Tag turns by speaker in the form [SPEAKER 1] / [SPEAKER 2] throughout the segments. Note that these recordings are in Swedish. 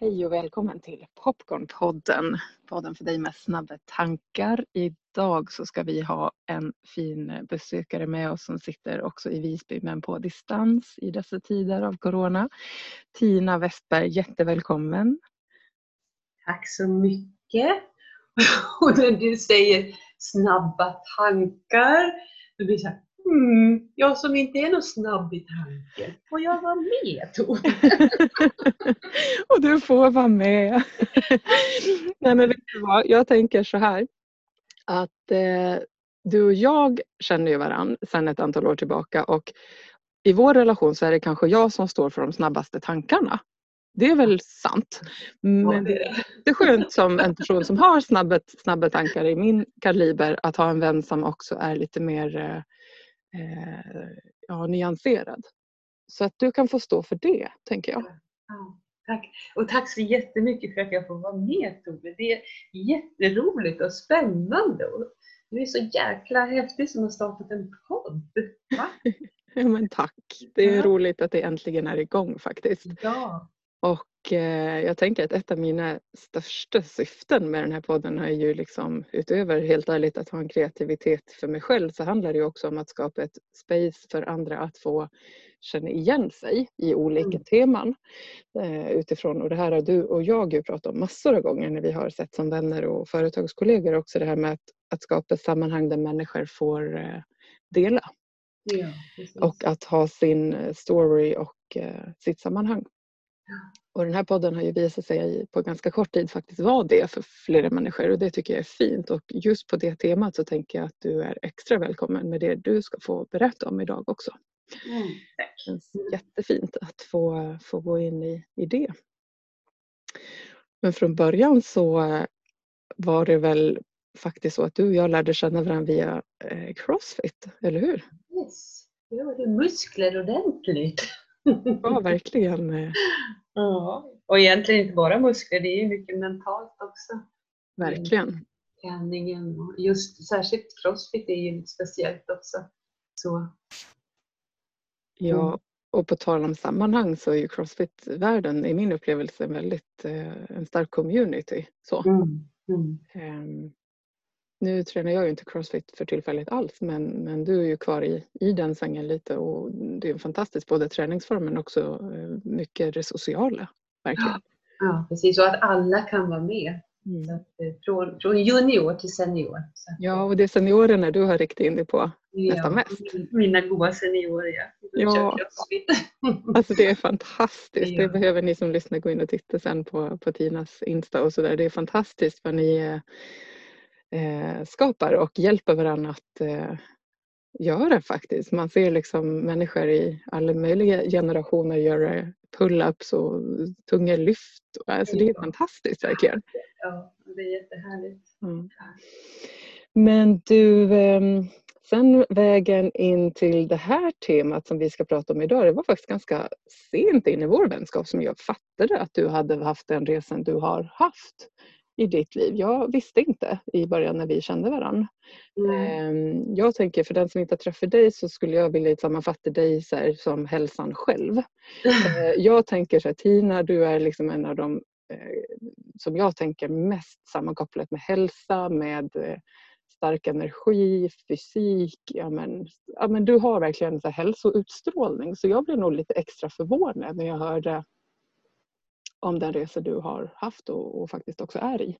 [SPEAKER 1] Hej och välkommen till Popcornpodden. Podden för dig med snabba tankar. Idag så ska vi ha en fin besökare med oss som sitter också i Visby men på distans i dessa tider av Corona. Tina Westberg, jättevälkommen.
[SPEAKER 2] Tack så mycket. Och när du säger snabba tankar, då blir det så här, Mm, jag som inte är någon snabb i tanken, får jag vara med Tove?
[SPEAKER 1] och du får vara med. Nej, men vet du vad? Jag tänker så här att eh, du och jag känner ju varandra sedan ett antal år tillbaka och i vår relation så är det kanske jag som står för de snabbaste tankarna. Det är väl sant. Men det är skönt som en person som har snabba, snabba tankar i min kaliber att ha en vän som också är lite mer eh, ja, nyanserad. Så att du kan få stå för det, tänker jag.
[SPEAKER 2] Ja, tack. Och tack så jättemycket för att jag får vara med Tove. Det är jätteroligt och spännande. Och du är så jäkla häftig som har startat en podd.
[SPEAKER 1] Va? ja, men tack. Det är ja. roligt att det äntligen är igång faktiskt.
[SPEAKER 2] Ja.
[SPEAKER 1] Och eh, jag tänker att ett av mina största syften med den här podden är ju liksom utöver helt ärligt att ha en kreativitet för mig själv så handlar det också om att skapa ett space för andra att få känna igen sig i olika mm. teman eh, utifrån och det här har du och jag ju pratat om massor av gånger när vi har sett som vänner och företagskollegor också det här med att, att skapa ett sammanhang där människor får eh, dela.
[SPEAKER 2] Ja,
[SPEAKER 1] och att ha sin story och sitt sammanhang. Och den här podden har ju visat sig på ganska kort tid faktiskt vara det för flera människor och det tycker jag är fint. Och just på det temat så tänker jag att du är extra välkommen med det du ska få berätta om idag också.
[SPEAKER 2] Mm, tack.
[SPEAKER 1] Det känns jättefint att få, få gå in i, i det. Men från början så var det väl faktiskt så att du och jag lärde känna varandra via eh, Crossfit, eller hur?
[SPEAKER 2] Yes, det var det muskler ordentligt.
[SPEAKER 1] Ja, verkligen.
[SPEAKER 2] Ja, och egentligen inte bara muskler, det är ju mycket mentalt också.
[SPEAKER 1] Verkligen.
[SPEAKER 2] Träningen och just särskilt crossfit är ju speciellt också. Så.
[SPEAKER 1] Ja, och på tal om sammanhang så är ju crossfit-världen i min upplevelse väldigt eh, en stark community. Så.
[SPEAKER 2] Mm. Mm.
[SPEAKER 1] Nu tränar jag ju inte crossfit för tillfället alls men, men du är ju kvar i, i den svängen lite och det är en fantastisk både träningsform men också eh, mycket det sociala. Verkligen. Ja,
[SPEAKER 2] ja precis och att alla kan vara med. Mm. Att, eh, från, från junior till senior. Så.
[SPEAKER 1] Ja och det är seniorerna du har riktat in dig på ja, nästan mest.
[SPEAKER 2] Mina goda seniorer ja.
[SPEAKER 1] Ja, alltså det är fantastiskt. Ja. Det behöver ni som lyssnar gå in och titta sen på, på Tinas Insta och sådär. Det är fantastiskt vad ni eh, skapar och hjälper varandra att eh, göra faktiskt. Man ser liksom människor i alla möjliga generationer göra pull-ups och tunga lyft. Alltså det är fantastiskt verkligen.
[SPEAKER 2] Ja, det är jättehärligt. Mm.
[SPEAKER 1] Men du, ehm, sen vägen in till det här temat som vi ska prata om idag, det var faktiskt ganska sent in i vår vänskap som jag fattade att du hade haft den resan du har haft i ditt liv? Jag visste inte i början när vi kände varandra. Mm. Jag tänker för den som inte har träffat dig så skulle jag vilja sammanfatta dig så som hälsan själv. Eh, jag tänker så här, Tina, du är liksom en av de eh, som jag tänker mest sammankopplat med hälsa, med eh, stark energi, fysik. Ja men, ja men du har verkligen så hälsoutstrålning så jag blev nog lite extra förvånad när jag hörde om den resa du har haft och, och faktiskt också är i.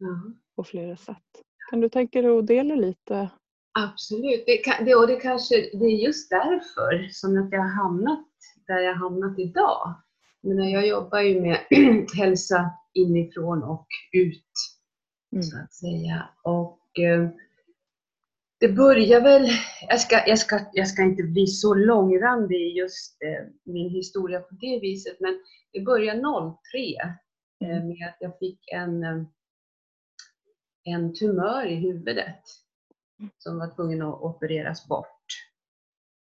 [SPEAKER 2] Mm.
[SPEAKER 1] På flera sätt. Kan du tänka dig att dela lite?
[SPEAKER 2] Absolut, det, kan, det, och det kanske det är just därför som att jag har hamnat där jag har hamnat idag. Men jag jobbar ju med hälsa inifrån och ut, mm. så att säga. Och eh, det börjar väl, jag ska, jag, ska, jag ska inte bli så långrandig i just eh, min historia på det viset, men det började 03 eh, mm. med att jag fick en, eh, en tumör i huvudet som var tvungen att opereras bort.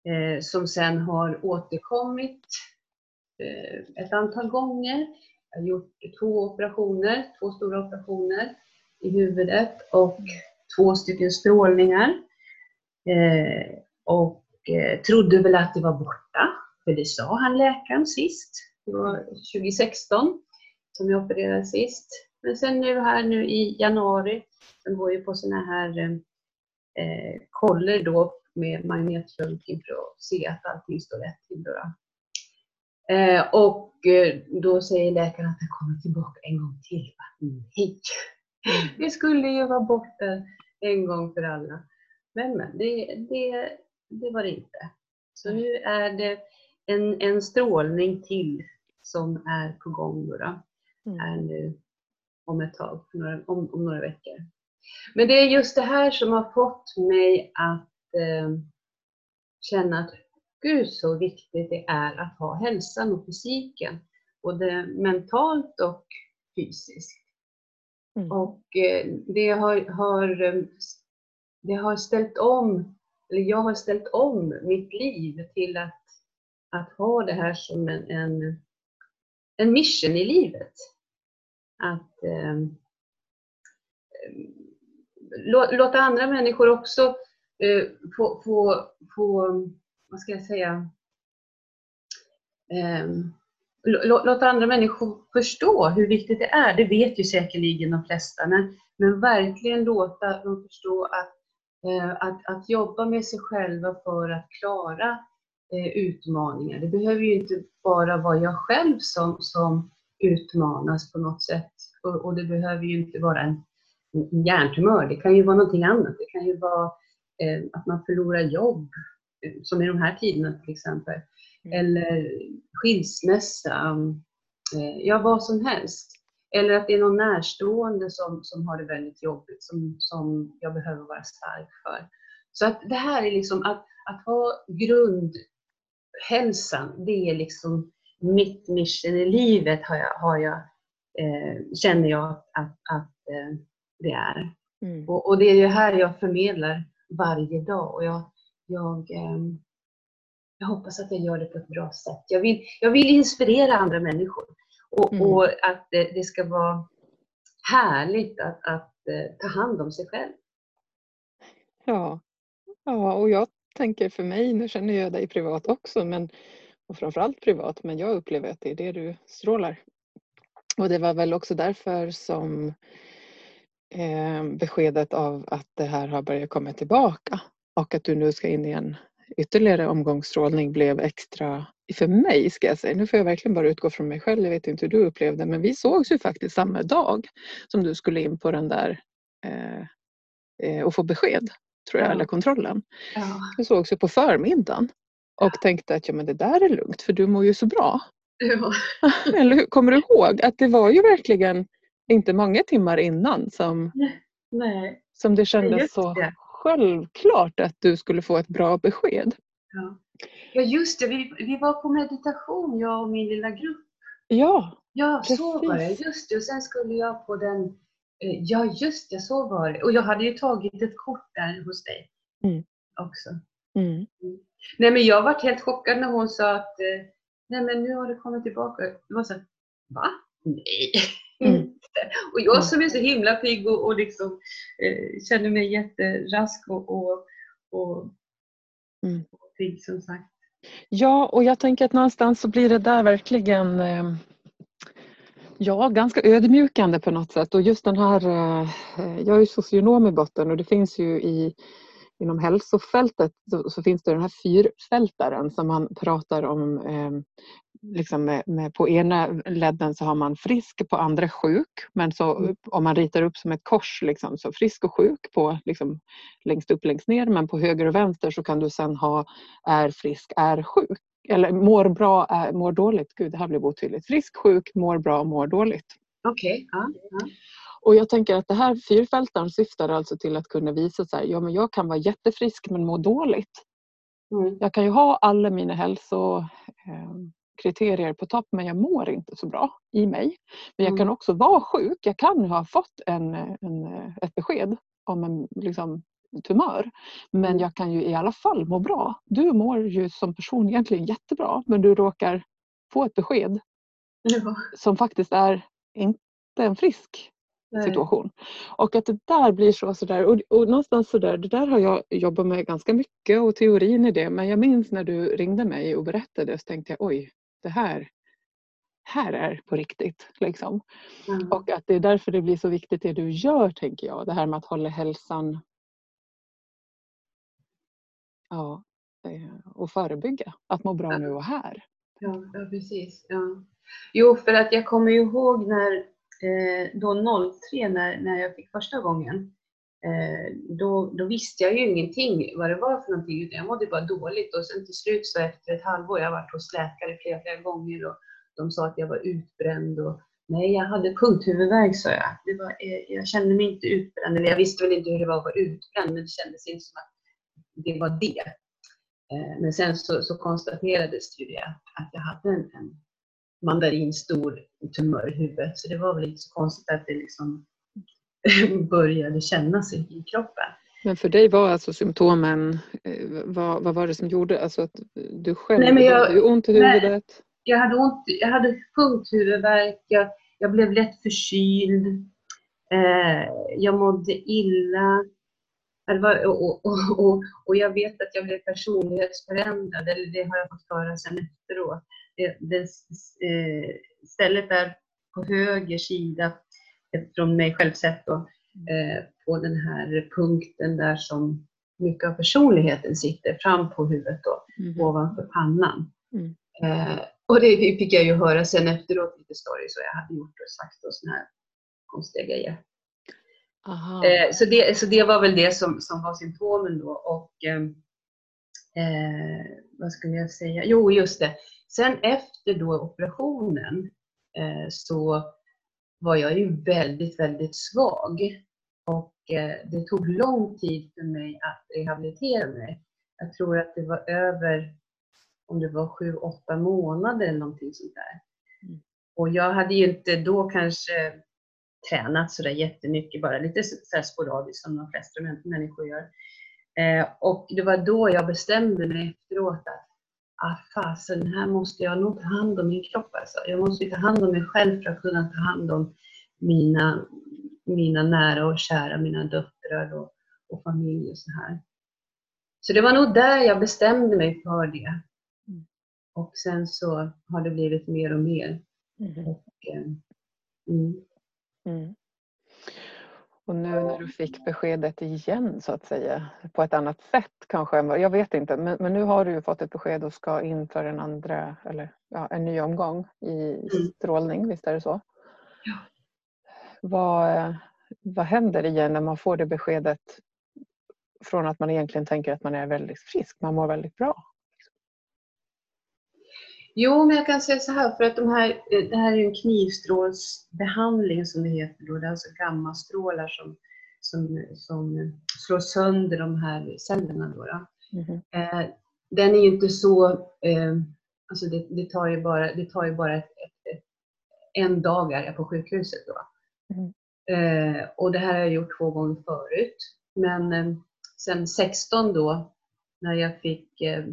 [SPEAKER 2] Eh, som sen har återkommit ett antal gånger. Jag har gjort två operationer, två stora operationer i huvudet och två stycken strålningar. Och trodde väl att det var borta, för det sa han läkaren sist det var 2016. som jag opererade sist. Men sen nu här nu i januari, jag går ju på sådana här eh, koller då med magnetröntgen för att se att allting står rätt till. Då. Eh, och eh, då säger läkaren att den kommer tillbaka en gång till. Nej, det skulle ju vara borta en gång för alla. Men, men det, det, det var det inte. Så nu är det en, en strålning till som är på gång då, då. Mm. Är nu om ett tag, några, om, om, några veckor. Men det är just det här som har fått mig att eh, känna att gud så viktigt det är att ha hälsan och fysiken, både mentalt och fysiskt. Mm. Och eh, det har, har, eh, det har ställt om, eller jag har ställt om mitt liv till att, att ha det här som en, en, en mission i livet. Att eh, låta andra människor också eh, få, få, få, vad ska jag säga, eh, låta andra människor förstå hur viktigt det är. Det vet ju säkerligen de flesta, men, men verkligen låta dem förstå att, eh, att, att jobba med sig själva för att klara eh, utmaningar. Det behöver ju inte bara vara jag själv som, som utmanas på något sätt. Och, och det behöver ju inte vara en, en hjärntumör, det kan ju vara någonting annat. Det kan ju vara eh, att man förlorar jobb, eh, som i de här tiderna till exempel. Mm. Eller skilsmässa, eh, ja vad som helst. Eller att det är någon närstående som, som har det väldigt jobbigt, som, som jag behöver vara stark för. Så att det här är liksom att, att ha grundhälsan, det är liksom mitt mission i livet har jag, har jag, eh, känner jag att, att eh, det är. Mm. Och, och, det är ju här jag förmedlar varje dag och jag, jag, eh, jag hoppas att jag gör det på ett bra sätt. Jag vill, jag vill inspirera andra människor och, mm. och att det, det, ska vara härligt att, att uh, ta hand om sig själv.
[SPEAKER 1] Ja. ja, och jag tänker för mig, nu känner jag dig privat också, men och framförallt privat, men jag upplever att det är det du strålar. Och det var väl också därför som eh, beskedet av att det här har börjat komma tillbaka och att du nu ska in i en ytterligare omgångsstrålning blev extra för mig ska jag säga. Nu får jag verkligen bara utgå från mig själv. Jag vet inte hur du upplevde men vi sågs ju faktiskt samma dag som du skulle in på den där eh, eh och få besked tror jag, ja. eller kontrollen. Ja. Vi sågs ju på förmiddagen och tänkte att ja, men det där är lugnt för du mår ju så bra. Ja. Eller hur? Kommer du ihåg att det var ju verkligen inte många timmar innan som,
[SPEAKER 2] Nej.
[SPEAKER 1] som det kändes så det. Självklart att du skulle få ett bra besked.
[SPEAKER 2] Ja, ja just det. Vi, vi var på meditation jag och min lilla grupp.
[SPEAKER 1] Ja,
[SPEAKER 2] Ja, precis. så var det. Just det. Och sen skulle jag på den eh, Ja, just det, så var det. Och jag hade ju tagit ett kort där hos dig mm. också. Mm. mm. Nej, men jag var helt chockad när hon sa att eh, nej, men nu har det kommit tillbaka. Det var så va? Nej. Och jag mm. som är så himla pigg och, och liksom, eh, känner mig jätterask och, och, och, mm. och pigg som sagt.
[SPEAKER 1] Ja, och jag tänker att någonstans så blir det där verkligen eh, Ja, ganska ödmjukande på något sätt och just den här, eh, jag är ju socionom i botten och det finns ju i inom hälsofältet så, så, finns det den här fyrfältaren som man pratar om. Eh, liksom med, med, på ena ledden så har man frisk, på andra sjuk. Men så, mm. om man ritar upp som ett kors, liksom, så frisk och sjuk på, liksom, längst upp, längst ner. Men på höger och vänster så kan du sen ha är frisk, är sjuk. Eller mår bra, är, mår dåligt. Gud, det här blev otydligt. Frisk, sjuk, mår bra, mår dåligt.
[SPEAKER 2] Okej. Okay. Ja, ja.
[SPEAKER 1] Och jag tänker att det här fyrfältaren syftar alltså till att kunna visa så här, ja men jag kan vara jättefrisk men må dåligt. Mm. Jag kan ju ha alla mina hälsokriterier på topp men jag mår inte så bra i mig. Men jag mm. kan också vara sjuk. Jag kan ha fått en, en, ett besked om en liksom, tumör. Men mm. jag kan ju i alla fall må bra. Du mår ju som person egentligen jättebra men du råkar få ett besked ja. som faktiskt är inte en frisk situation. Och att det där blir så sådär och, och någonstans sådär, det där har jag jobbat med ganska mycket och teorin i det men jag minns när du ringde mig och berättade så tänkte jag oj, det här här är på riktigt. Liksom.
[SPEAKER 2] Mm.
[SPEAKER 1] Och att det är därför det blir så viktigt det du gör, tänker jag. Det här med att hålla hälsan ja, eh, och förebygga. Att må bra nu och här.
[SPEAKER 2] Ja, ja precis. Ja. Jo, för att jag kommer ihåg när Eh, då 03 när, när jag fick första gången. Eh, då, då visste jag ju ingenting vad det var för någonting utan jag mådde bara dåligt och sen till slut så efter ett halvår, jag har varit hos läkare flera, flera gånger och de sa att jag var utbränd och nej, jag hade punkthuvudvärk sa jag. Det var, eh, jag kände mig inte utbränd, eller jag visste väl inte hur det var att vara utbränd men det kändes inte som att det var det. Men sen så, så konstaterades ju det att jag hade en, en mandarinstor tumör i huvudet. Så det var väl inte så konstigt att det liksom började kännas i, i kroppen.
[SPEAKER 1] Men för dig var alltså symptomen, eh, vad, vad var det som gjorde alltså att du själv
[SPEAKER 2] Nej, men jag-
[SPEAKER 1] hade ont i
[SPEAKER 2] nej.
[SPEAKER 1] huvudet?
[SPEAKER 2] Jag hade, ont, jag hade punkthuvudvärk, jag, jag blev lätt förkyld, eh, jag mådde illa. Var, och, och, och, och, och jag vet att jag blev personlighetsförändrad, eller det har jag fått höra sen efteråt. Det, det, eh, stället där på höger sida, eh, från mig själv sett då, eh, på den här punkten där som mycket av personligheten sitter, fram på huvudet då,
[SPEAKER 1] Mhm.
[SPEAKER 2] ovanför pannan.
[SPEAKER 1] Mm.
[SPEAKER 2] Eh, och det fick jag ju höra sen efteråt, lite stories, och jag hade gjort och sagt och såna här konstiga grejer. Eh, så, det, så det var väl det som, som var symptomen då. Och, ehm, eh, vad skulle jag säga? Jo, just det. Sen efter då operationen eh, så var jag ju väldigt, väldigt svag. Och eh, det tog lång tid för mig att rehabilitera mig. Jag tror att det var över, om det var sju, åtta månader eller någonting sånt där.
[SPEAKER 1] Mm.
[SPEAKER 2] Och jag hade ju inte då kanske tränat sådär jättemycket, bara lite så sporadiskt som de flesta män- människor gör. Eh, och det var då jag bestämde mig efteråt att ah, fasen, här måste jag nog ta hand om min kropp. Alltså. Jag måste ta hand om mig själv för att kunna ta hand om mina, mina nära och kära, mina döttrar och, och familj och så här. Så det var nog där jag bestämde mig för det.
[SPEAKER 1] Mm.
[SPEAKER 2] Och sen så har det blivit mer och mer.
[SPEAKER 1] Mhm.
[SPEAKER 2] Och, eh, mm.
[SPEAKER 1] Mm. Och nu när du fick beskedet igen så att säga, på ett annat sätt kanske, jag vet inte, men, men nu har du fått ett besked och ska in för en andra, eller ja, en ny omgång i strålning, visst är det så?
[SPEAKER 2] Mm. Ja.
[SPEAKER 1] Vad, vad händer igen när man får det beskedet från att man egentligen tänker att man är väldigt frisk, man mår väldigt bra?
[SPEAKER 2] Jo, men jag kan säga så här, för att de här, eh, det här är en knivstrålsbehandling som det heter. Då. Det är alltså gammastrålar som, som, som slår sönder de här cellerna. Då, då.
[SPEAKER 1] Mhm.
[SPEAKER 2] Eh, den är ju inte så, eh, alltså det, det tar ju bara, det tar ju bara ett, ett, ett, en dag är jag på sjukhuset. Då.
[SPEAKER 1] Mm.
[SPEAKER 2] Eh, och det här har jag gjort två gånger förut. Men eh, sen 16 då, när jag fick eh,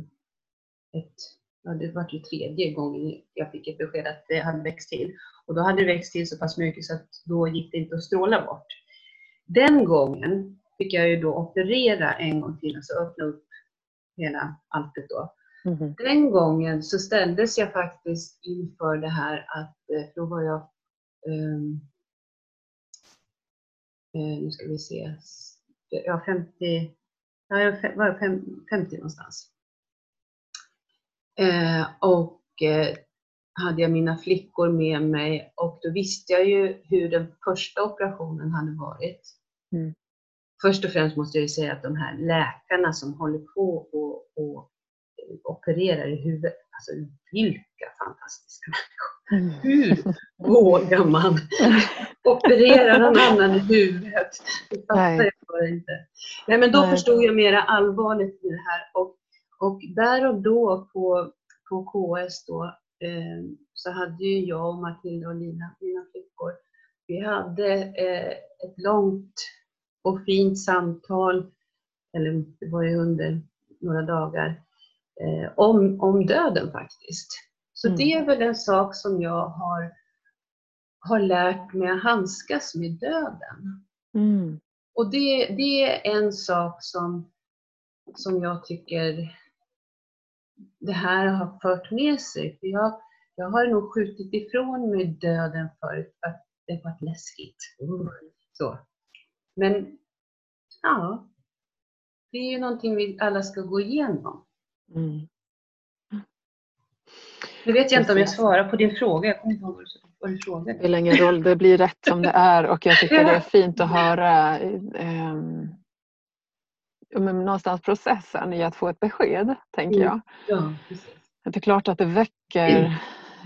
[SPEAKER 2] ett ja, det var ju tredje gången jag fick ett besked att det hade växt till. Och då hade det växt till så pass mycket så att då gick det inte att stråla bort. Den gången fick jag ju då operera en gång till, alltså öppna upp hela alltet då.
[SPEAKER 1] Mhm.
[SPEAKER 2] Den gången så ställdes jag faktiskt inför det här att, eh, för då var jag, eh, nu ska vi se, ja 50, ja, jag var fem- 50 någonstans. Eh, och eh, hade jag mina flickor med mig och då visste jag ju hur den första operationen hade varit.
[SPEAKER 1] Mm.
[SPEAKER 2] Först och främst måste jag säga att de här läkarna som håller på och, och opererar i huvudet, alltså vilka fantastiska människor. Hur vågar man operera någon annan i huvudet? Det fattar jag bara inte. Nej, men då
[SPEAKER 1] Nej.
[SPEAKER 2] förstod jag mera allvarligt i det här. Och, och där och då på, på KS då, eh, så hade ju jag och Matilda och Lina, mina flickor, vi hade eh, ett långt och fint samtal, eller det var ju under några dagar, eh, om, om döden faktiskt. Så
[SPEAKER 1] Mm.
[SPEAKER 2] det är väl en sak som jag har, har lärt mig att handskas med döden.
[SPEAKER 1] Mm.
[SPEAKER 2] Och det, det är en sak som, som jag tycker det här har fört med sig. För jag, jag har nog skjutit ifrån mig döden förut för att det varit läskigt. Uh, så. Men ja, det är ju någonting vi alla ska gå igenom. Mm. Nu vet jag inte om jag svarar på din fråga. Jag kommer inte ihåg vad du frågade. Det
[SPEAKER 1] spelar ingen roll, det blir rätt som det är och jag tycker det är fint att höra eh, någonstans processen i att få ett besked, tänker mm. jag. Ja, det är klart att det väcker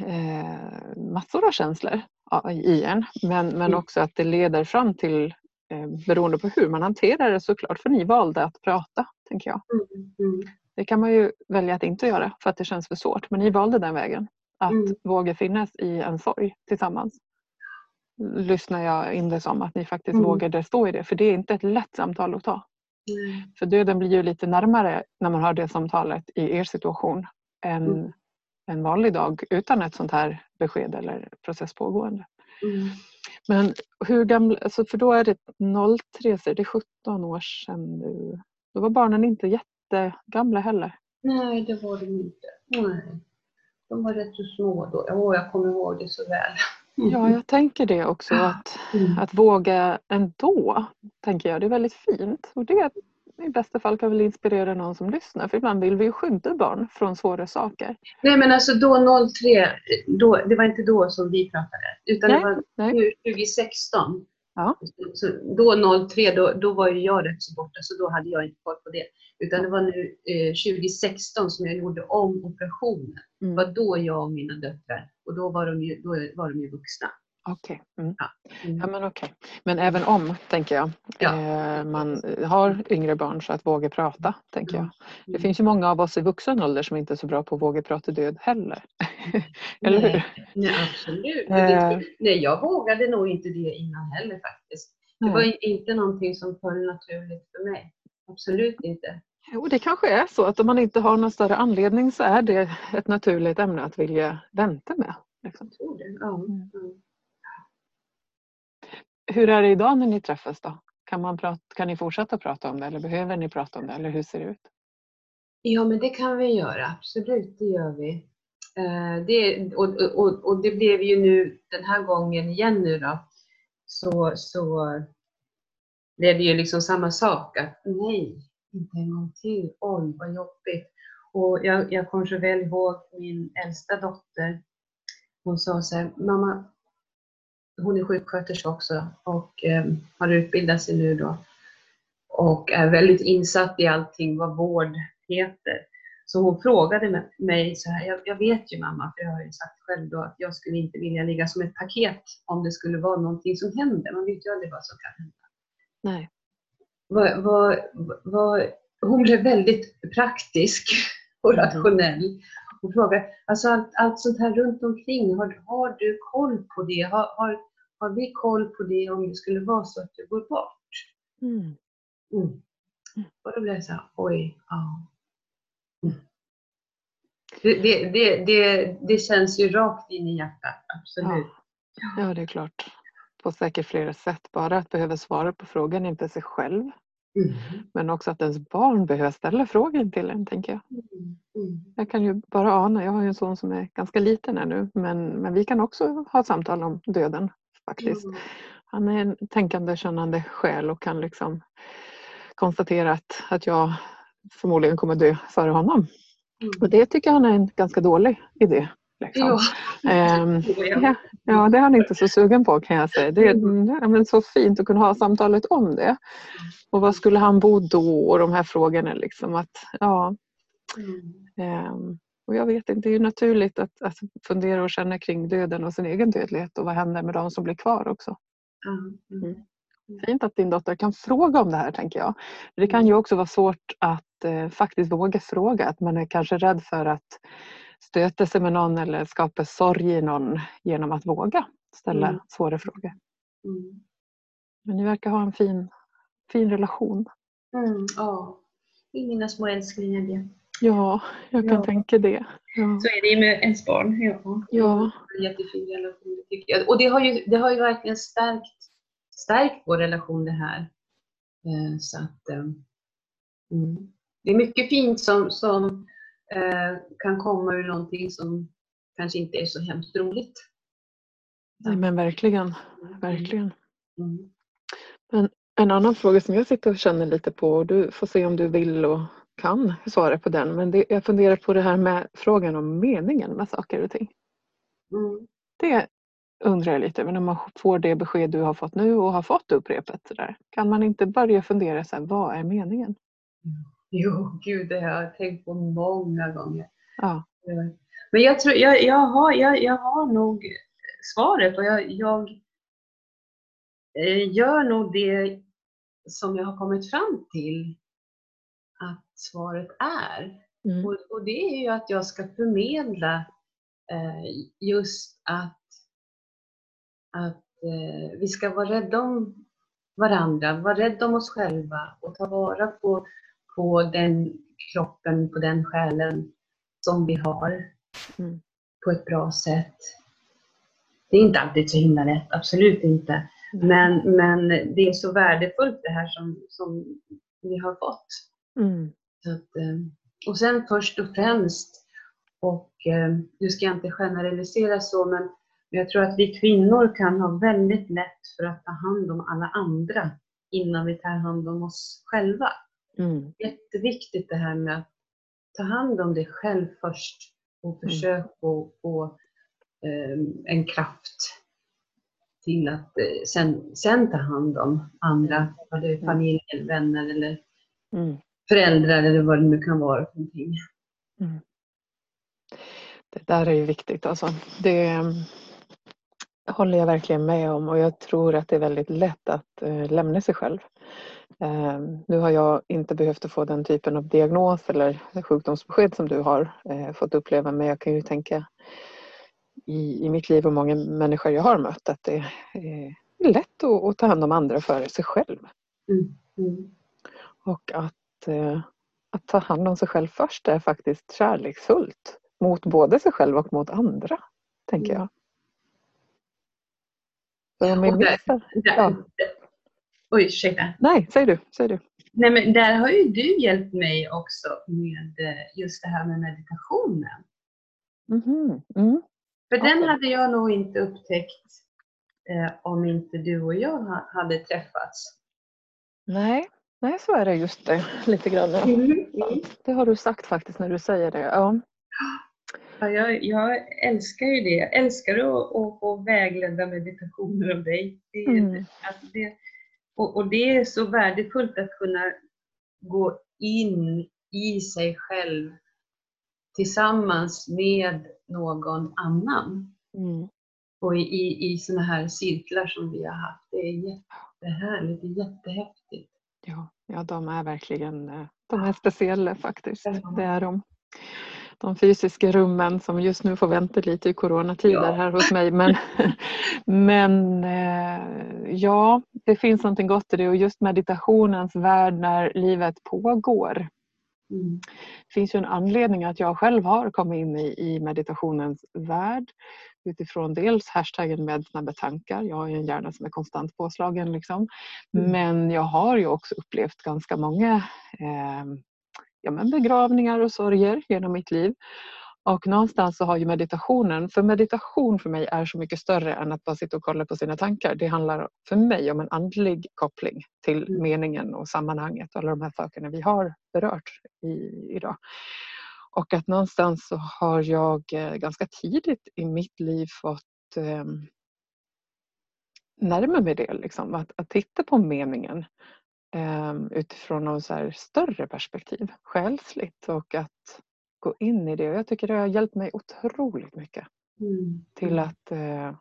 [SPEAKER 1] eh, massor av känslor i en men, men mm. också att det leder fram till eh, beroende på hur man hanterar det såklart för ni valde att prata tänker jag. Mm. Mm. Det kan man ju välja att inte göra för att det känns för svårt men ni valde den vägen. Att mm. våga finnas i en sorg tillsammans. Lyssnar jag in det som att ni faktiskt mm. vågade stå i det för det är inte ett lätt samtal att ta. Mm. För döden blir ju lite närmare när man har det samtalet i er situation än mm. en vanlig dag utan ett sånt här besked eller process pågående. Mm. Men hur gamla, alltså för då är det 03 så det är 17 år sedan nu. Då var barnen inte jättegamla heller.
[SPEAKER 2] Nej, det var de inte. Nej. De var rätt så små då. Åh, jag kommer ihåg det så väl.
[SPEAKER 1] Ja, jag tänker det också. Att, mm. att våga ändå, tänker jag. Det är väldigt fint. Och det i bästa fall kan väl inspirera någon som lyssnar. För ibland vill vi ju skydda barn från svåra saker.
[SPEAKER 2] Nej men alltså då 03, då, det var inte då som vi pratade. Utan nej, det var nej. 2016. Ja. Så då 03, då, då var ju jag rätt så borta så då hade jag inte koll på det. Utan det var nu eh, 2016 som jag gjorde om operationen. Mm. Det var då jag och mina döttrar, och då var de ju, då var de ju vuxna.
[SPEAKER 1] Okej. Okay. Mm. Ja. Mm. ja. men Okay. Men även om, tänker jag, ja. eh, man har yngre barn så att våga prata, tänker jag. Det mm. finns ju många av oss i vuxen ålder som inte är så bra på att våga prata död heller. Eller
[SPEAKER 2] nej, hur? Nej, absolut. Eh. Nej, jag vågade nog inte det innan heller faktiskt. Det var inte någonting som föll naturligt för mig. Absolut inte.
[SPEAKER 1] Jo, det kanske är så att om man inte har någon större anledning så är det ett naturligt ämne att vilja vänta med. Liksom. Jag tror det. Ja. Mm. Hur är det idag när ni träffas då? Kan, man prata, kan ni fortsätta prata om det eller behöver ni prata om det eller hur ser det ut?
[SPEAKER 2] Ja men det kan vi göra, absolut det gör vi. Eh, det, och, och, och det blev ju nu den här gången igen nu då, så, så blev det ju liksom samma sak. Att nej, inte en gång till. Oj, vad jobbigt. Och jag, jag kommer så väl ihåg min äldsta dotter. Hon sa så här, mamma, hon är sjuksköterska också och eh, har utbildat sig nu då och är väldigt insatt i allting vad vård heter. Så hon frågade mig så här, jag, jag, vet ju mamma, för jag har ju sagt själv då att jag skulle inte vilja ligga som ett paket om det skulle vara någonting som händer. Man vet ju aldrig vad som kan hända.
[SPEAKER 1] Nej.
[SPEAKER 2] Vad, vad, vad, hon blev väldigt praktisk och rationell och frågar, alltså allt, allt sånt här runt omkring, har, har du koll på det? Har, har, har vi koll på det om det skulle vara så att du går bort? Mm. Mm. Och då blev jag så här, oj, ja. Mm. Det, det, det, det, det känns ju rakt in i hjärtat, absolut.
[SPEAKER 1] Ja, ja det är klart. På säkert flera sätt. Bara att behöva svara på frågan inte sig själv Mm. Men också att ens barn behöver ställa frågor till en, tänker jag. Mm. Mm. Jag kan ju bara ana, jag har ju en son som är ganska liten ännu, men, men vi kan också ha samtal om döden faktiskt. Mm. Han är en tänkande, kännande själ och kan liksom konstatera att, att jag förmodligen kommer dö före honom. Och det tycker han är en ganska dålig idé. Liksom. Ehm, ja, ja, det är han inte så sugen på kan jag säga. Det är mm. ja, så fint att kunna ha samtalet om det. Och var skulle han bo då? Och de här frågorna. Liksom, att, ja. Mm. Um, och jag vet inte, det är naturligt att, att fundera och känna kring döden och sin egen dödlighet och vad händer med de som blir kvar också. Mm. mm. Fint att din dotter kan fråga om det här tänker jag. Det kan ju också vara svårt att eh, faktiskt våga fråga, att man är kanske rädd för att stöta sig med någon eller skapa sorg i någon genom att våga ställa mm. svåra frågor. Mm. Men ni verkar ha en fin, fin relation.
[SPEAKER 2] Mm, ja, i mina små älsklingar det.
[SPEAKER 1] Ja, jag kan ja. tänka det. Ja.
[SPEAKER 2] Så är det med ens barn. Ja.
[SPEAKER 1] ja.
[SPEAKER 2] Jättefin relation tycker jag. Och det har ju, det har ju verkligen stärkt, stärkt vår relation det här. Eh, så att, eh, mm. Det är mycket fint som, som kan komma ur någonting som kanske inte är så hemskt roligt.
[SPEAKER 1] Nej, men verkligen. verkligen.
[SPEAKER 2] Mm.
[SPEAKER 1] Men en annan fråga som jag sitter och känner lite på och du får se om du vill och kan svara på den. Men det, jag funderar på det här med frågan om meningen med saker och ting.
[SPEAKER 2] Mm.
[SPEAKER 1] Det undrar jag lite över när man får det besked du har fått nu och har fått upprepat. Så där. Kan man inte börja fundera så här, vad är meningen?
[SPEAKER 2] Jo, gud det har jag tänkt på många gånger.
[SPEAKER 1] Ja.
[SPEAKER 2] Men jag, tror, jag, jag, har, jag, jag har nog svaret och jag, jag eh, gör nog det som jag har kommit fram till att svaret är.
[SPEAKER 1] Mm.
[SPEAKER 2] Och, och det är ju att jag ska förmedla eh, just att, att eh, vi ska vara rädda om varandra, vara rädda om oss själva och ta vara på, på den kroppen, på den själen som vi har
[SPEAKER 1] Mm.
[SPEAKER 2] på ett bra sätt. Det är inte alltid så himla lätt, absolut inte. Men, men det är så värdefullt det här som, som vi har fått.
[SPEAKER 1] Mm.
[SPEAKER 2] Att, eh, och sen först och främst, och eh, nu ska jag inte generalisera så, men jag tror att vi kvinnor kan ha väldigt lätt för att ta hand om alla andra innan vi tar hand om oss själva.
[SPEAKER 1] Mm.
[SPEAKER 2] Jätteviktigt det här med att ta hand om dig själv först och försök att få eh, en kraft till att eh, sen, sen ta hand om andra, om det är familjen, vänner eller
[SPEAKER 1] Mm.
[SPEAKER 2] föräldrar eller vad det nu kan vara för någonting.
[SPEAKER 1] Det där är ju viktigt alltså. Det mm, håller jag verkligen med om och jag tror att det är väldigt lätt att eh, lämna sig själv. Eh, nu har jag inte behövt att få den typen av diagnos eller sjukdomsbesked som du har eh, fått uppleva men jag kan ju tänka i, i mitt liv och många människor jag har mött att det är lätt att, att ta hand om andra före sig själv.
[SPEAKER 2] Mm. Mm.
[SPEAKER 1] Och att, eh, att ta hand om sig själv först är faktiskt kärleksfullt mot både sig själv och mot andra, tänker jag. Så
[SPEAKER 2] där-. Där,
[SPEAKER 1] Ja.
[SPEAKER 2] Oj, ursäkta.
[SPEAKER 1] Nej, säg du. Säg du.
[SPEAKER 2] Nej, men där har ju du hjälpt mig också med eh, just det här med meditationen.
[SPEAKER 1] Mhm, Mm.
[SPEAKER 2] För den
[SPEAKER 1] Okej.
[SPEAKER 2] hade jag nog inte upptäckt eh, om inte du och jag ha, hade träffats.
[SPEAKER 1] Nej. Nej, så är det just det. Lite grann. ja.
[SPEAKER 2] Mm.
[SPEAKER 1] Det har du sagt faktiskt när du säger det. Ja.
[SPEAKER 2] Ja, jag, jag älskar ju det. Jag älskar att, att få vägledda meditationer av dig. Det,
[SPEAKER 1] Mm.
[SPEAKER 2] att det, och, och det är så värdefullt att kunna gå in i sig själv tillsammans med någon annan.
[SPEAKER 1] Mm.
[SPEAKER 2] Och i, i, sådana här cirklar som vi har haft. Det är jättehärligt, det är jättehäftigt.
[SPEAKER 1] Ja, ja, de är verkligen eh, de är speciella faktiskt.
[SPEAKER 2] Ja.
[SPEAKER 1] Det är de. De fysiska rummen som just nu får vänta lite i coronatider
[SPEAKER 2] Ja.
[SPEAKER 1] här hos mig. Men, men eh, ja, det finns någonting gott i det och just meditationens värld när livet pågår.
[SPEAKER 2] Mm.
[SPEAKER 1] Det finns ju en anledning att jag själv har kommit in i, i meditationens värld utifrån dels hashtaggen med snabba tankar. Jag har ju en hjärna som är konstant påslagen. Liksom.
[SPEAKER 2] Mm.
[SPEAKER 1] Men jag har ju också upplevt ganska många eh, ja, men begravningar och sorger genom mitt liv. Och någonstans så har ju meditationen, för meditation för mig är så mycket större än att bara sitta och kolla på sina tankar. Det handlar för mig om en andlig koppling till
[SPEAKER 2] Mm.
[SPEAKER 1] meningen och sammanhanget och alla de här sakerna vi har berört i, idag. Och att någonstans så har jag eh, ganska tidigt i mitt liv fått eh, närma mig det. Liksom. Att, att titta på meningen utifrån något så här större perspektiv, själsligt och att gå in i det. Jag tycker det har hjälpt mig otroligt mycket
[SPEAKER 2] Mm.
[SPEAKER 1] till att eh,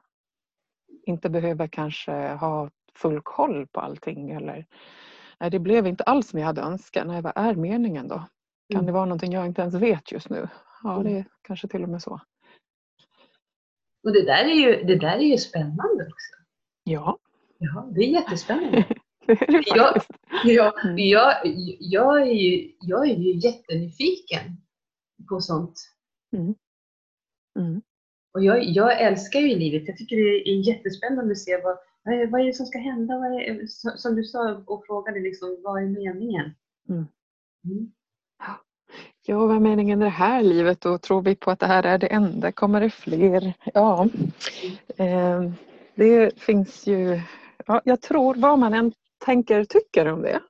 [SPEAKER 1] inte behöva kanske ha full koll på allting. Eller, nej, det blev inte alls som jag hade önskat. Nej, vad är meningen då? Kan
[SPEAKER 2] Mm.
[SPEAKER 1] det vara någonting jag inte ens vet just nu? Ja,
[SPEAKER 2] Mm.
[SPEAKER 1] det är kanske till och med så.
[SPEAKER 2] Och det där, är ju, det där är ju spännande också.
[SPEAKER 1] Ja,
[SPEAKER 2] Ja, det är jättespännande.
[SPEAKER 1] det det Mm.
[SPEAKER 2] jag, jag, är ju, jag är ju jättenyfiken på sånt.
[SPEAKER 1] Mm.
[SPEAKER 2] Och jag, jag älskar ju livet. Jag tycker det är jättespännande att se vad, vad, är, vad är det som ska hända. Vad är, som du sa och frågade, liksom, vad är meningen?
[SPEAKER 1] Mm.
[SPEAKER 2] Mm.
[SPEAKER 1] Ja, vad är meningen i det här livet och tror vi på att det här är det enda? Kommer det fler? Ja, eh, det finns ju, ja, jag tror vad man än tänker tycker om det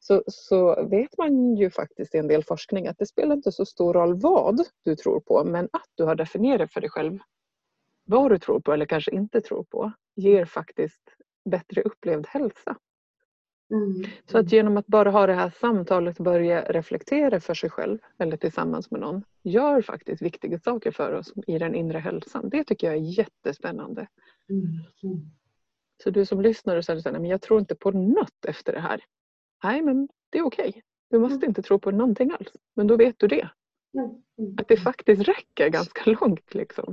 [SPEAKER 1] så, så vet man ju faktiskt i en del forskning att det spelar inte så stor roll vad du tror på men att du har definierat för dig själv vad du tror på eller kanske inte tror på ger faktiskt bättre upplevd hälsa. Mm. Så att genom att bara ha det här samtalet och börja reflektera för sig själv eller tillsammans med någon gör faktiskt viktiga saker för oss i den inre hälsan. Det tycker jag är jättespännande. Mm. Mm. Så du som lyssnar och säger att jag tror inte på något efter det här. Nej men det är okej. Okay. Du måste mm. inte tro på någonting alls. Men då vet du det. Mm. Mm. Att det faktiskt räcker ganska långt. Liksom.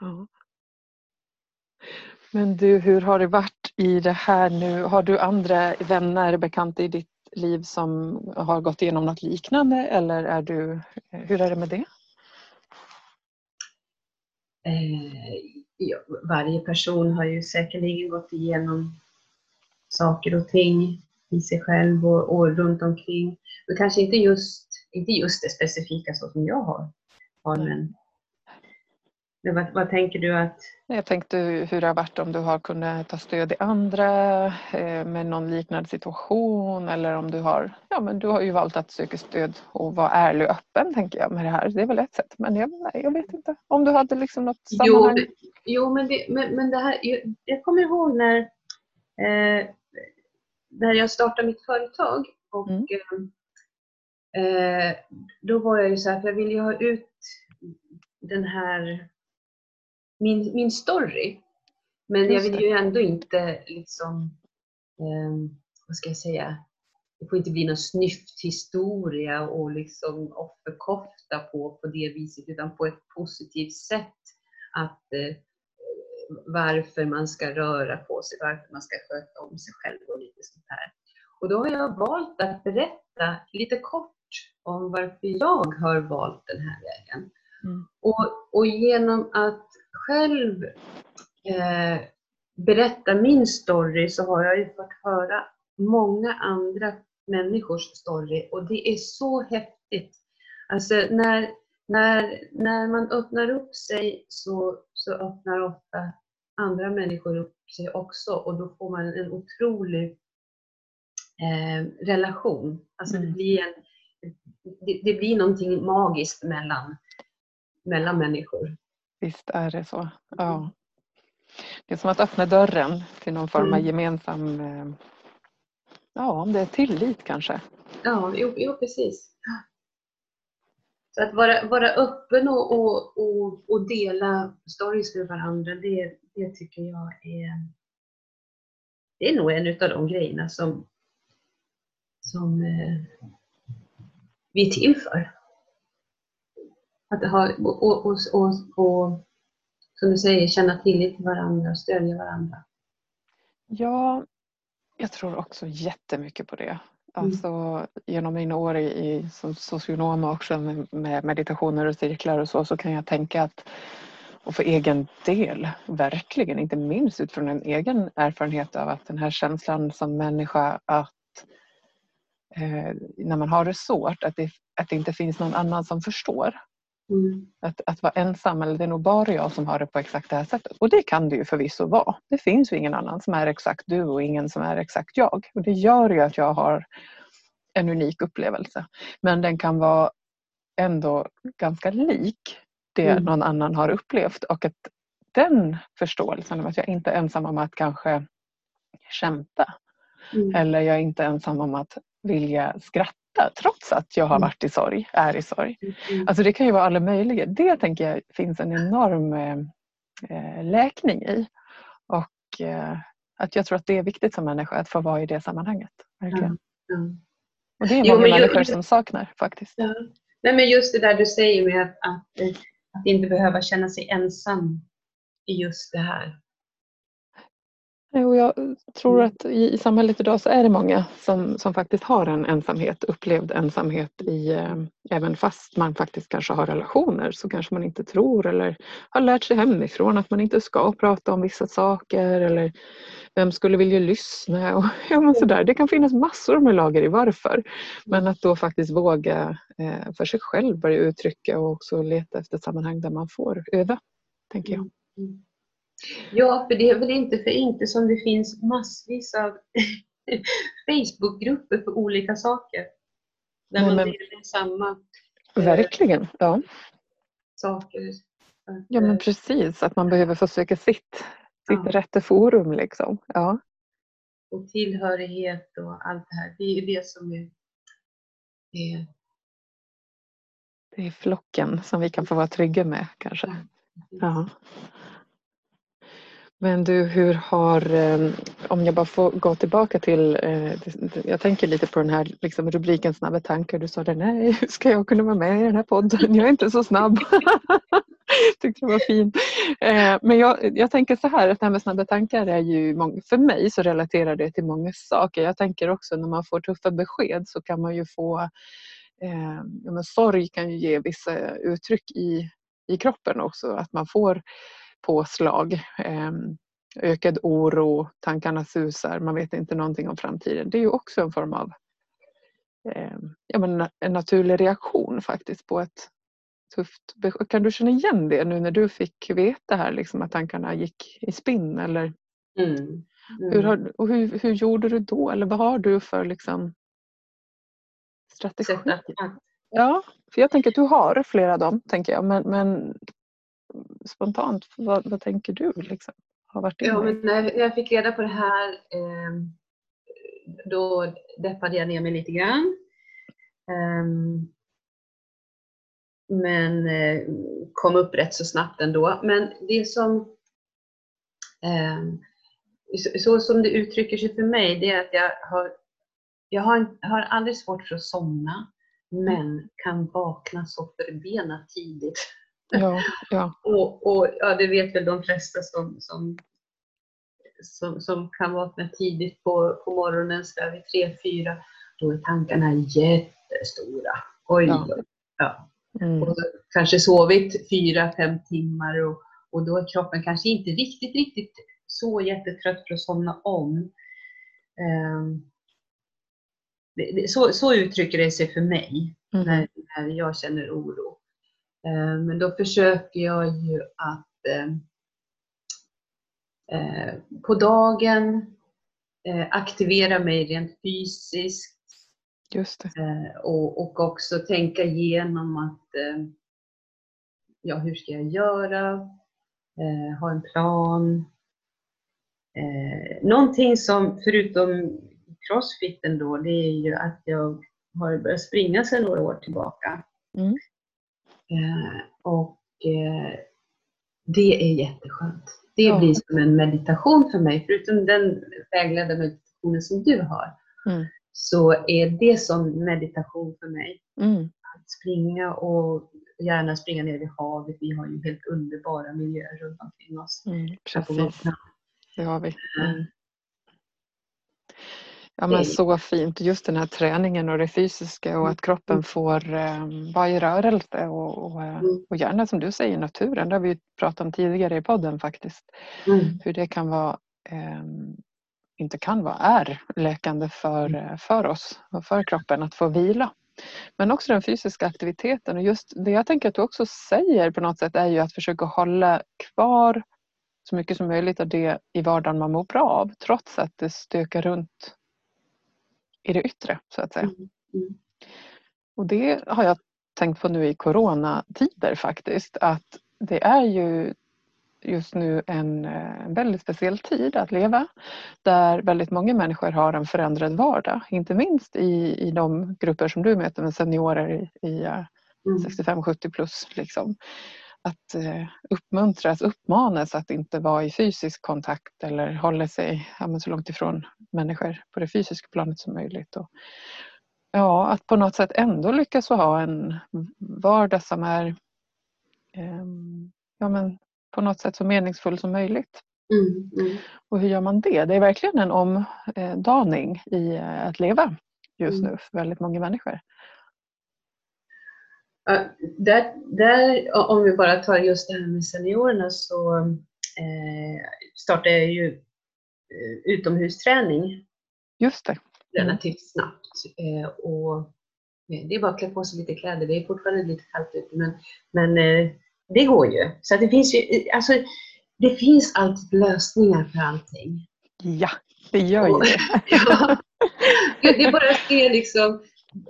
[SPEAKER 1] Ja. Men du, hur har det varit i det här nu? Har du andra vänner, bekanta i ditt liv som har gått igenom något liknande eller är du, hur är det med det?
[SPEAKER 2] Eh, varje person har ju säkerligen gått igenom saker och ting i sig själv och, och runt omkring. Men kanske inte just, inte just det specifika så som jag har, har men men vad, vad, tänker du att...
[SPEAKER 1] Jag tänkte hur det har varit om du har kunnat ta stöd i andra eh, med någon liknande situation eller om du har, ja men du har ju valt att söka stöd och vara ärlig och öppen tänker jag med det här. Det är väl ett sätt men jag, nej, jag vet inte om du hade liksom något sammanhang?
[SPEAKER 2] Jo, jo men, det, men, men det här, jag, jag kommer ihåg när, eh, när jag startade mitt företag och mm. eh, då var jag ju så här, för jag ville ju ha ut den här min, min story. Men jag vill ju ändå inte liksom, eh, vad ska jag säga, det får inte bli någon snyfthistoria och liksom offerkofta på, på det viset utan på ett positivt sätt. Att eh, varför man ska röra på sig, varför man ska sköta om sig själv och lite sånt här. Och då har jag valt att berätta lite kort om varför jag har valt den här vägen. Mm. Och, och genom att själv eh, berätta min story så har jag ju fått höra många andra människors story och det är så häftigt. Alltså när, när, när man öppnar upp sig så, så öppnar ofta andra människor upp sig också och då får man en otrolig eh, relation. Alltså mm. det, blir en, det, det, blir någonting magiskt mellan, mellan människor.
[SPEAKER 1] Visst är det så. Ja. Mm. Det är som att öppna dörren till någon form av mm. gemensam, eh, ja om det är tillit kanske.
[SPEAKER 2] Ja, jo, jo precis. Så att vara, vara öppen och, och, och, och dela stories med varandra, det, det tycker jag är, det är nog en av de grejerna som, som eh, vi är till för. Att ha, och, och, och, och, som du säger, känna tillit till varandra och stödja varandra.
[SPEAKER 1] Ja, jag tror också jättemycket på det. Mm. Alltså mm. genom mina år i, som socionom och också med, med meditationer och cirklar och så, så kan jag tänka att och för egen del, verkligen, inte minst utifrån en egen erfarenhet av att den här känslan som människa att eh, när man har det svårt, att det, att det inte finns någon annan som förstår. Mm. Att, att vara ensam, eller det är nog bara jag som har det på exakt det här sättet. Och det kan det ju förvisso vara. Det finns ju ingen annan som är exakt du och ingen som är exakt jag. Och det gör ju att jag har en unik upplevelse. Men den kan vara ändå ganska lik det mm. någon annan har upplevt och att den förståelsen av att jag inte är ensam om att kanske kämpa mm. eller jag är inte ensam om att vilja skratta trots att jag har mm. varit i sorg, är i sorg. Alltså det kan ju vara alla möjliga. Det tänker jag finns en enorm eh, läkning i. Och eh, att jag tror att det är viktigt som människa att få vara i det sammanhanget. Verkligen. Och det är många jo, människor som saknar faktiskt. Ja.
[SPEAKER 2] Nej, men just det där du säger med att, att, att inte behöva känna sig ensam i just det här.
[SPEAKER 1] Och jag tror mm. att i, i samhället idag så är det många som, som faktiskt har en ensamhet, upplevd ensamhet i, eh, även fast man faktiskt kanske har relationer så kanske man inte tror eller har lärt sig hemifrån att man inte ska prata om vissa saker eller vem skulle vilja lyssna och ja, men sådär. Det kan finnas massor med lager i varför. Men att då faktiskt våga eh, för sig själv börja uttrycka och också leta efter sammanhang där man får öva, tänker jag. Mm.
[SPEAKER 2] Ja, för det är väl inte för inte som det finns massvis av Facebookgrupper för olika saker. Där Nej, man men... delar samma
[SPEAKER 1] eh, Verkligen, ja.
[SPEAKER 2] saker.
[SPEAKER 1] Ja men precis, att man behöver få söka sitt, sitt ja. rätta forum. Liksom. Ja.
[SPEAKER 2] Och tillhörighet och allt det här. Det är det som är, är...
[SPEAKER 1] Det är flocken som vi kan få vara trygga med kanske. Ja. Men du, hur har, ehm, om jag bara får gå tillbaka till, eh, jag tänker lite på den här liksom rubriken Snabba tankar. Du sa det, nej, hur ska jag kunna vara med i den här podden? Jag är inte så snabb. Tyckte det var fint. Eh, men jag, jag tänker så här att det här med snabba tankar är ju, för mig så relaterar det till många saker. Jag tänker också när man får tuffa besked så kan man ju få, eh, ja, men sorg kan ju ge vissa uttryck i, i kroppen också. Att man får påslag. Ehm, ökad oro, tankarna susar, man vet inte någonting om framtiden. Det är ju också en form av ehm, ja, men en naturlig reaktion faktiskt på ett tufft. Kan du känna igen det nu när du fick veta här liksom, att tankarna gick i spinn? Eller? Mm. Mm. Hur, har, och hur, hur gjorde du då? Eller vad har du för liksom, strategi? Ja, för jag tänker att du har flera av dem, tänker jag. Men, men spontant, vad, vad tänker du? Liksom, har varit
[SPEAKER 2] ja, men när jag fick reda på det här eh, då deppade jag ner mig lite grann. Eh, men eh, kom upp rätt så snabbt ändå. Men det som ehm, så som det uttrycker sig för mig, det är att jag har, jag har, har aldrig svårt för att somna, men kan vakna så förbenat tidigt
[SPEAKER 1] Ja, ja.
[SPEAKER 2] och, och ja, det vet väl de flesta som, som, som, som kan vakna tidigt på, på morgonen, så där vid tre, fyra, då är tankarna jättestora. Oj, ja. ja. Mm. Och kanske sovit fyra, fem timmar och, och då är kroppen kanske inte riktigt, riktigt så jättetrött för att somna om. Um, det, det, så, så uttrycker det sig för mig mm. när, när jag känner oro. Eh, men då försöker jag ju att eh, eh, på dagen aktivera mig rent fysiskt. Och, och också tänka igenom att ja, hur ska jag göra? Ha en plan. Någonting som förutom crossfiten då, det är ju att jag har börjat springa sedan några år tillbaka. Mm. Eh, och eh, det är jätteskönt. Det ja. blir som en meditation för mig. Förutom den vägledda meditationen som du har, mm. så är det som meditation för mig. Mm. Att springa och gärna springa ner vid havet. Vi har ju helt underbara miljöer runt omkring oss.
[SPEAKER 1] Mm, precis. Det har vi. Mm. Ja men så fint, just den här träningen och det fysiska och att kroppen mm. får eh, vara i rörelse och, och, eh, mm. och gärna som du säger naturen, det har vi pratat om tidigare i podden faktiskt. Mm. Hur det kan vara, eh, inte kan vara, är läkande för, mm. eh, för oss och för kroppen att få vila. Men också den fysiska aktiviteten och just det jag tänker att du också säger på något sätt är ju att försöka hålla kvar så mycket som möjligt av det i vardagen man mår bra av trots att det stökar runt i det yttre så att säga. Mm. Mm. Och det har jag tänkt på nu i coronatider faktiskt att det är ju just nu en, en eh, väldigt speciell tid att leva där väldigt många människor har en förändrad vardag. Inte minst i, i de grupper som du möter med seniorer i, i mm. 65-70 plus. Liksom att eh, uppmuntras, uppmanas att inte vara i fysisk kontakt eller hålla sig ja, så långt ifrån människor på det fysiska planet som möjligt. Och, ja, att på något sätt ändå lyckas ha en vardag som är eh, ja, men på något sätt så meningsfull som möjligt.
[SPEAKER 2] Mm, mm.
[SPEAKER 1] Och hur gör man det? Det är verkligen en omdaning i eh, att leva just
[SPEAKER 2] Mm.
[SPEAKER 1] nu för väldigt många människor.
[SPEAKER 2] Där, där, om vi bara tar just det här med seniorerna så eh, startade jag ju eh, utomhusträning
[SPEAKER 1] Just det.
[SPEAKER 2] relativt snabbt. Eh, och eh, det är bara att klä på sig lite kläder. Det är fortfarande lite kallt ute men, men eh, det går ju. Så det finns ju, alltså, det finns alltid lösningar för allting.
[SPEAKER 1] Ja, det gör ju
[SPEAKER 2] Och-
[SPEAKER 1] det.
[SPEAKER 2] ja. Det är bara att se liksom,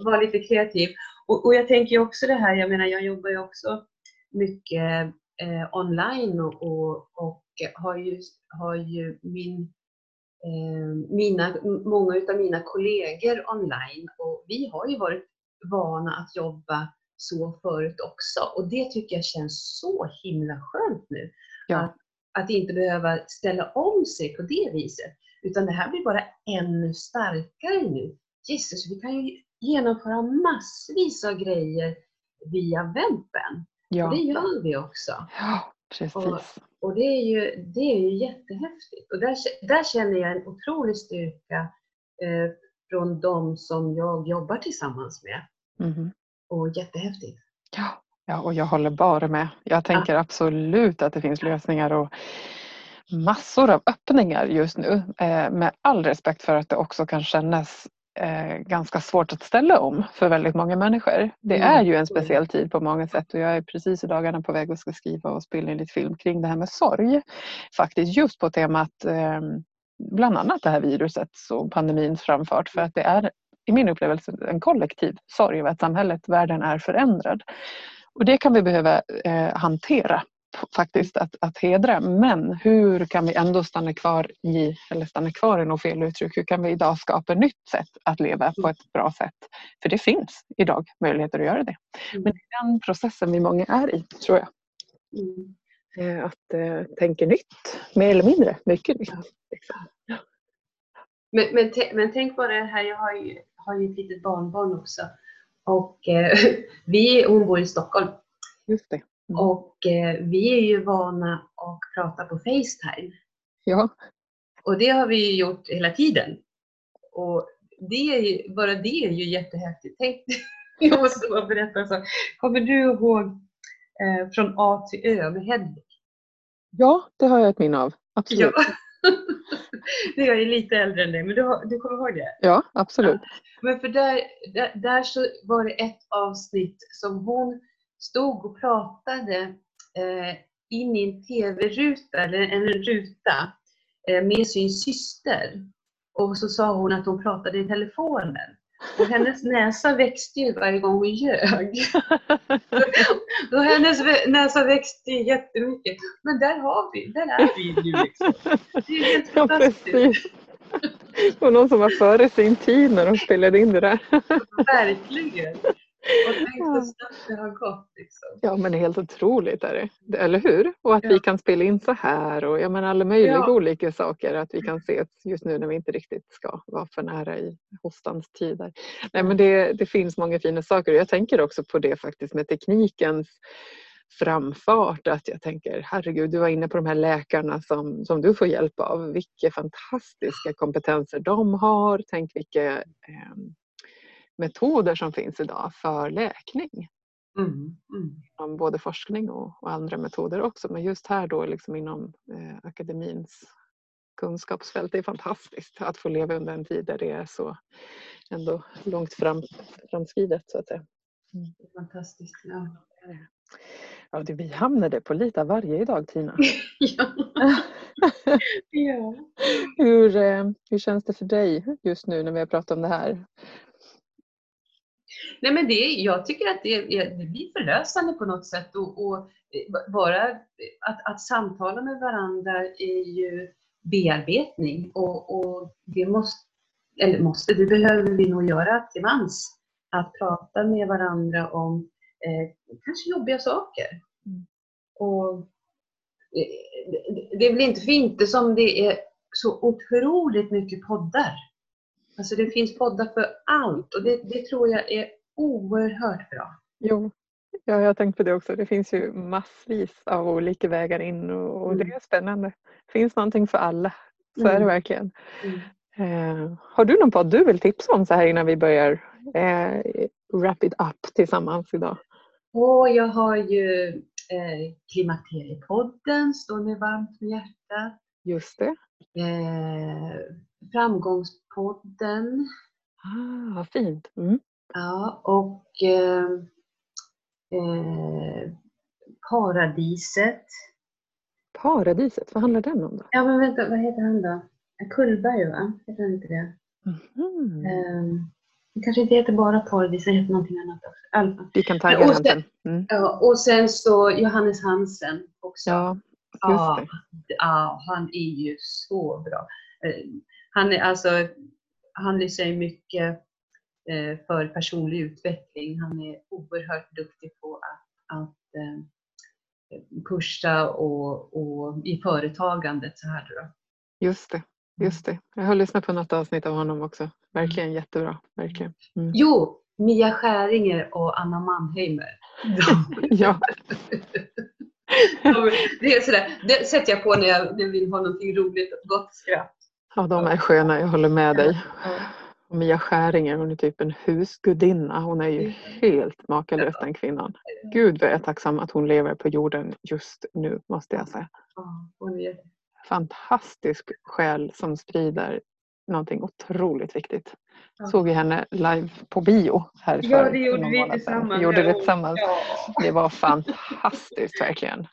[SPEAKER 2] vara lite kreativ. Och, och jag tänker också det här, jag menar jag jobbar ju också mycket eh, online och, och, och har ju, har ju min, eh, mina, många utav mina kollegor online och vi har ju varit vana att jobba så förut också och det tycker jag känns så himla skönt nu.
[SPEAKER 1] Ja.
[SPEAKER 2] Att, att inte behöva ställa om sig på det viset. Utan det här blir bara ännu starkare nu. Jesus, vi kan ju genomföra massvis av grejer via webben. Och
[SPEAKER 1] Ja,
[SPEAKER 2] det gör vi också.
[SPEAKER 1] ja precis.
[SPEAKER 2] Och det är ju, det är ju jättehäftigt. Och där, där känner jag en otrolig styrka eh, från de som jag jobbar tillsammans med.
[SPEAKER 1] Mhm.
[SPEAKER 2] Och jättehäftigt.
[SPEAKER 1] Ja, ja, och jag håller bara med. Jag tänker absolut att det finns lösningar och massor av öppningar just nu. Eh, med all respekt för att det också kan kännas eh, ganska svårt att ställa om för väldigt många människor. Det
[SPEAKER 2] Mm,
[SPEAKER 1] är ju en speciell tid på många sätt och jag är precis i dagarna på väg och ska skriva och spela in lite film kring det här med sorg. Faktiskt just på temat eh, bland annat det här viruset och pandemins framfart för att det är i min upplevelse en kollektiv sorg över att samhället, världen är förändrad. Och det kan vi behöva eh, hantera faktiskt att, att hedra. Men hur kan vi ändå stanna kvar i, eller stanna kvar är nog fel uttryck, hur kan vi idag skapa ett nytt sätt att leva på ett bra sätt? För det finns idag möjligheter att göra det.
[SPEAKER 2] Mm.
[SPEAKER 1] Men det är den processen vi många är i, tror jag.
[SPEAKER 2] Mm.
[SPEAKER 1] Eh, Att eh, tänka nytt, mer eller mindre, mycket nytt. Liksom.
[SPEAKER 2] Men, men, men tänk på det här, jag har ju, har ju ett litet barnbarn också. Och eh, vi, hon bor i Stockholm.
[SPEAKER 1] Just det. Mm.
[SPEAKER 2] Och eh, vi är ju vana att prata på Facetime.
[SPEAKER 1] Ja,
[SPEAKER 2] Och det har vi ju gjort hela tiden. Och det är ju, bara det är ju jättehäftigt. Tänk, jag måste bara berätta så. Kommer du ihåg eh, från A till Ö med Hedvig?
[SPEAKER 1] ja, det har jag ett minne av. Absolut.
[SPEAKER 2] Ja. jag är lite äldre än dig, men du, har, du kommer ihåg det?
[SPEAKER 1] Ja, absolut.
[SPEAKER 2] Men för där, där, där så var det ett avsnitt som hon stod och pratade eh, in i en tv-ruta, eller en ruta, eh, med sin syster. Och så sa hon att hon pratade i telefonen. Och hennes näsa växte ju varje gång hon ljög. Och hennes näsa växte ju jättemycket. Men där har vi, där är vi nu liksom. Det är helt
[SPEAKER 1] Ja,
[SPEAKER 2] fantastiskt.
[SPEAKER 1] Det var någon som var före sin tid när de spelade in det där.
[SPEAKER 2] Verkligen. Och tänk så snabbt det har gått. Liksom.
[SPEAKER 1] Ja, men det är helt otroligt, är det. eller hur? Och att vi
[SPEAKER 2] Ja.
[SPEAKER 1] kan spela in så här och jag menar alla möjliga
[SPEAKER 2] Ja.
[SPEAKER 1] olika saker. Att vi kan ses just nu när vi inte riktigt ska vara för nära i hostans tider. Nej, men det, det finns många fina saker och jag tänker också på det faktiskt med teknikens framfart. Att jag tänker, herregud, du var inne på de här läkarna som, som du får hjälp av. Vilka fantastiska kompetenser de har. Tänk vilka eh, metoder som finns idag för läkning.
[SPEAKER 2] Mm. Mm.
[SPEAKER 1] Både forskning och, och andra metoder också. Men just här då liksom inom eh, akademins kunskapsfält. Det är fantastiskt att få leva under en tid där det är så ändå långt fram, framskridet så att säga.
[SPEAKER 2] Det är Fantastiskt. Ja.
[SPEAKER 1] Ja, det, vi hamnade på lite av varje idag Tina.
[SPEAKER 2] ja. ja.
[SPEAKER 1] Hur, eh, hur känns det för dig just nu när vi har pratat om det här?
[SPEAKER 2] Nej, men det, jag tycker att det, är- det blir förlösande på något sätt. Och, och bara att, att samtala med varandra är ju bearbetning. Och, och det måste, eller måste, det behöver vi nog göra till mans. Att prata med varandra om eh, kanske jobbiga saker.
[SPEAKER 1] Mm.
[SPEAKER 2] Och eh, det- det är väl inte för inte som det är så otroligt mycket poddar. Alltså det finns poddar för allt och det, det tror jag är oerhört bra.
[SPEAKER 1] Jo, Ja, jag har tänkt på det också. Det finns ju massvis av olika vägar in och, och det
[SPEAKER 2] Mm.
[SPEAKER 1] är spännande. Det finns någonting för alla. Så är det
[SPEAKER 2] Mm.
[SPEAKER 1] verkligen.
[SPEAKER 2] Mm.
[SPEAKER 1] Eh, har du någon podd du vill tipsa om så här innan vi börjar eh, wrap it up tillsammans idag?
[SPEAKER 2] Och jag har ju eh, Klimakteriepodden, står mig varmt om hjärtat.
[SPEAKER 1] Just det.
[SPEAKER 2] Eh, Framgångspodden.
[SPEAKER 1] Ah, vad fint. Mm.
[SPEAKER 2] Ja, och eh, eh, Paradiset.
[SPEAKER 1] Paradiset, vad handlar den om då?
[SPEAKER 2] Ja men vänta, vad heter han då? Kullberg va? Heter han inte det?
[SPEAKER 1] Mhm.
[SPEAKER 2] Eh, det kanske inte heter bara Paradiset, det heter någonting annat också. Fall.
[SPEAKER 1] Vi kan tagga
[SPEAKER 2] och sen-.
[SPEAKER 1] Mm.
[SPEAKER 2] Ja, och sen så Johannes Hansen också.
[SPEAKER 1] Ja, just det.
[SPEAKER 2] ja, han är ju så bra. Han är alltså, han lyssnar ju mycket eh, för personlig utveckling. Han är oerhört duktig på att, att eh, pusha och, och i företagandet så här då.
[SPEAKER 1] Just det. Just det. Jag har lyssnat på något avsnitt av honom också. Verkligen jättebra. Verkligen. Mm.
[SPEAKER 2] Jo, Mia Skäringer och Anna Mannheimer.
[SPEAKER 1] Ja,
[SPEAKER 2] de, det är sådär, det sätter jag på när jag, när jag vill ha någonting roligt och gott skratt.
[SPEAKER 1] Ja, de är sköna. Jag håller med dig.
[SPEAKER 2] Ja.
[SPEAKER 1] Och Mia Skäringer, hon är typ en husgudinna. Hon är ju helt makalös den kvinnan. Gud vad jag är tacksam att hon lever på jorden just nu måste jag säga.
[SPEAKER 2] Ja,
[SPEAKER 1] Fantastisk själ som sprider någonting otroligt viktigt.
[SPEAKER 2] Ja.
[SPEAKER 1] Såg ju henne live på bio här
[SPEAKER 2] Ja,
[SPEAKER 1] för
[SPEAKER 2] det gjorde vi tillsammans.
[SPEAKER 1] Vi gjorde det
[SPEAKER 2] Ja.
[SPEAKER 1] tillsammans.
[SPEAKER 2] Ja.
[SPEAKER 1] Det var fantastiskt verkligen.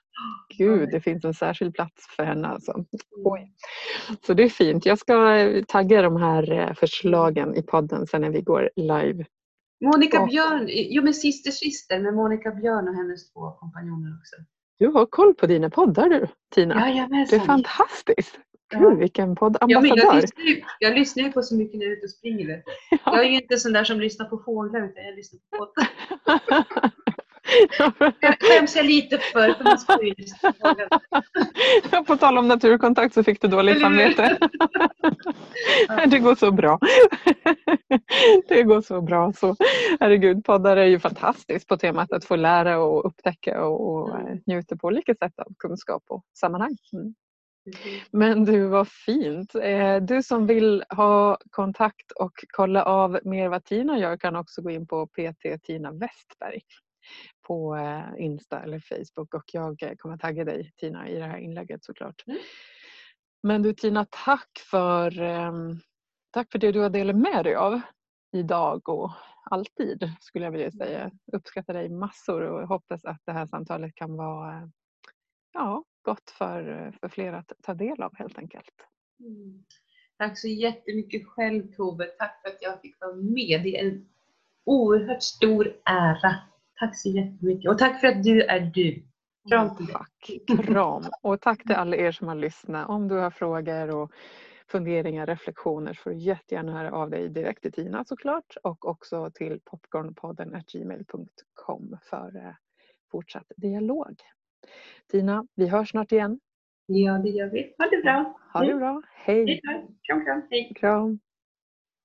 [SPEAKER 1] Gud, det finns en särskild plats för henne alltså. Oj. Så det är fint. Jag ska eh, tagga de här eh, förslagen i podden sen när vi går live.
[SPEAKER 2] Monica Björn, jo men Syster Syster med Monica Björn och hennes två kompanjoner också.
[SPEAKER 1] Du har koll på dina poddar du, Tina. Det är fantastiskt.
[SPEAKER 2] Ja.
[SPEAKER 1] Gud, vilken
[SPEAKER 2] Ja,
[SPEAKER 1] poddambassadör.
[SPEAKER 2] jag, lyssnar ju, jag lyssnar ju på så mycket när jag är ute och springer. Du. Jag är ju inte sån där som lyssnar på fåglar utan jag lyssnar på poddar. Det skäms jag lite för, för man ska ju lyssna på
[SPEAKER 1] tal om naturkontakt så fick du dåligt samvete. Det går så bra. Det går så bra. Så, herregud, poddar är ju fantastiskt på temat att få lära och upptäcka och, eh, njuta på olika sätt av kunskap och sammanhang. Mm. Men du, vad fint. Eh, Du som vill ha kontakt och kolla av mer vad Tina gör kan också gå in på PT Tina Westberg på eh, Insta eller Facebook och jag eh, kommer tagga dig Tina i det här inlägget såklart.
[SPEAKER 2] Mm.
[SPEAKER 1] Men du Tina, tack för, ehm, tack för det du har delat med dig av idag och alltid skulle jag vilja säga. Uppskattar dig massor och hoppas att det här samtalet kan vara eh, ja, gott för, för fler att ta del av helt enkelt.
[SPEAKER 2] Mm. Tack så jättemycket själv Tove. Tack för att jag fick vara med. Det är en oerhört stor ära. Tack så jättemycket. Och tack för att du är du. Kram till dig.
[SPEAKER 1] Tack, kram. Och tack till alla er som har lyssnat. Om du har frågor och funderingar, reflektioner så får du jättegärna höra av dig direkt till Tina såklart och också till popcornpodden gmail.com för eh, fortsatt dialog. Tina, vi hörs snart igen.
[SPEAKER 2] Ja, det gör vi. Ha det bra.
[SPEAKER 1] Ha det bra. Hej!
[SPEAKER 2] Hej. Kram, kram. Hej.
[SPEAKER 1] Kram!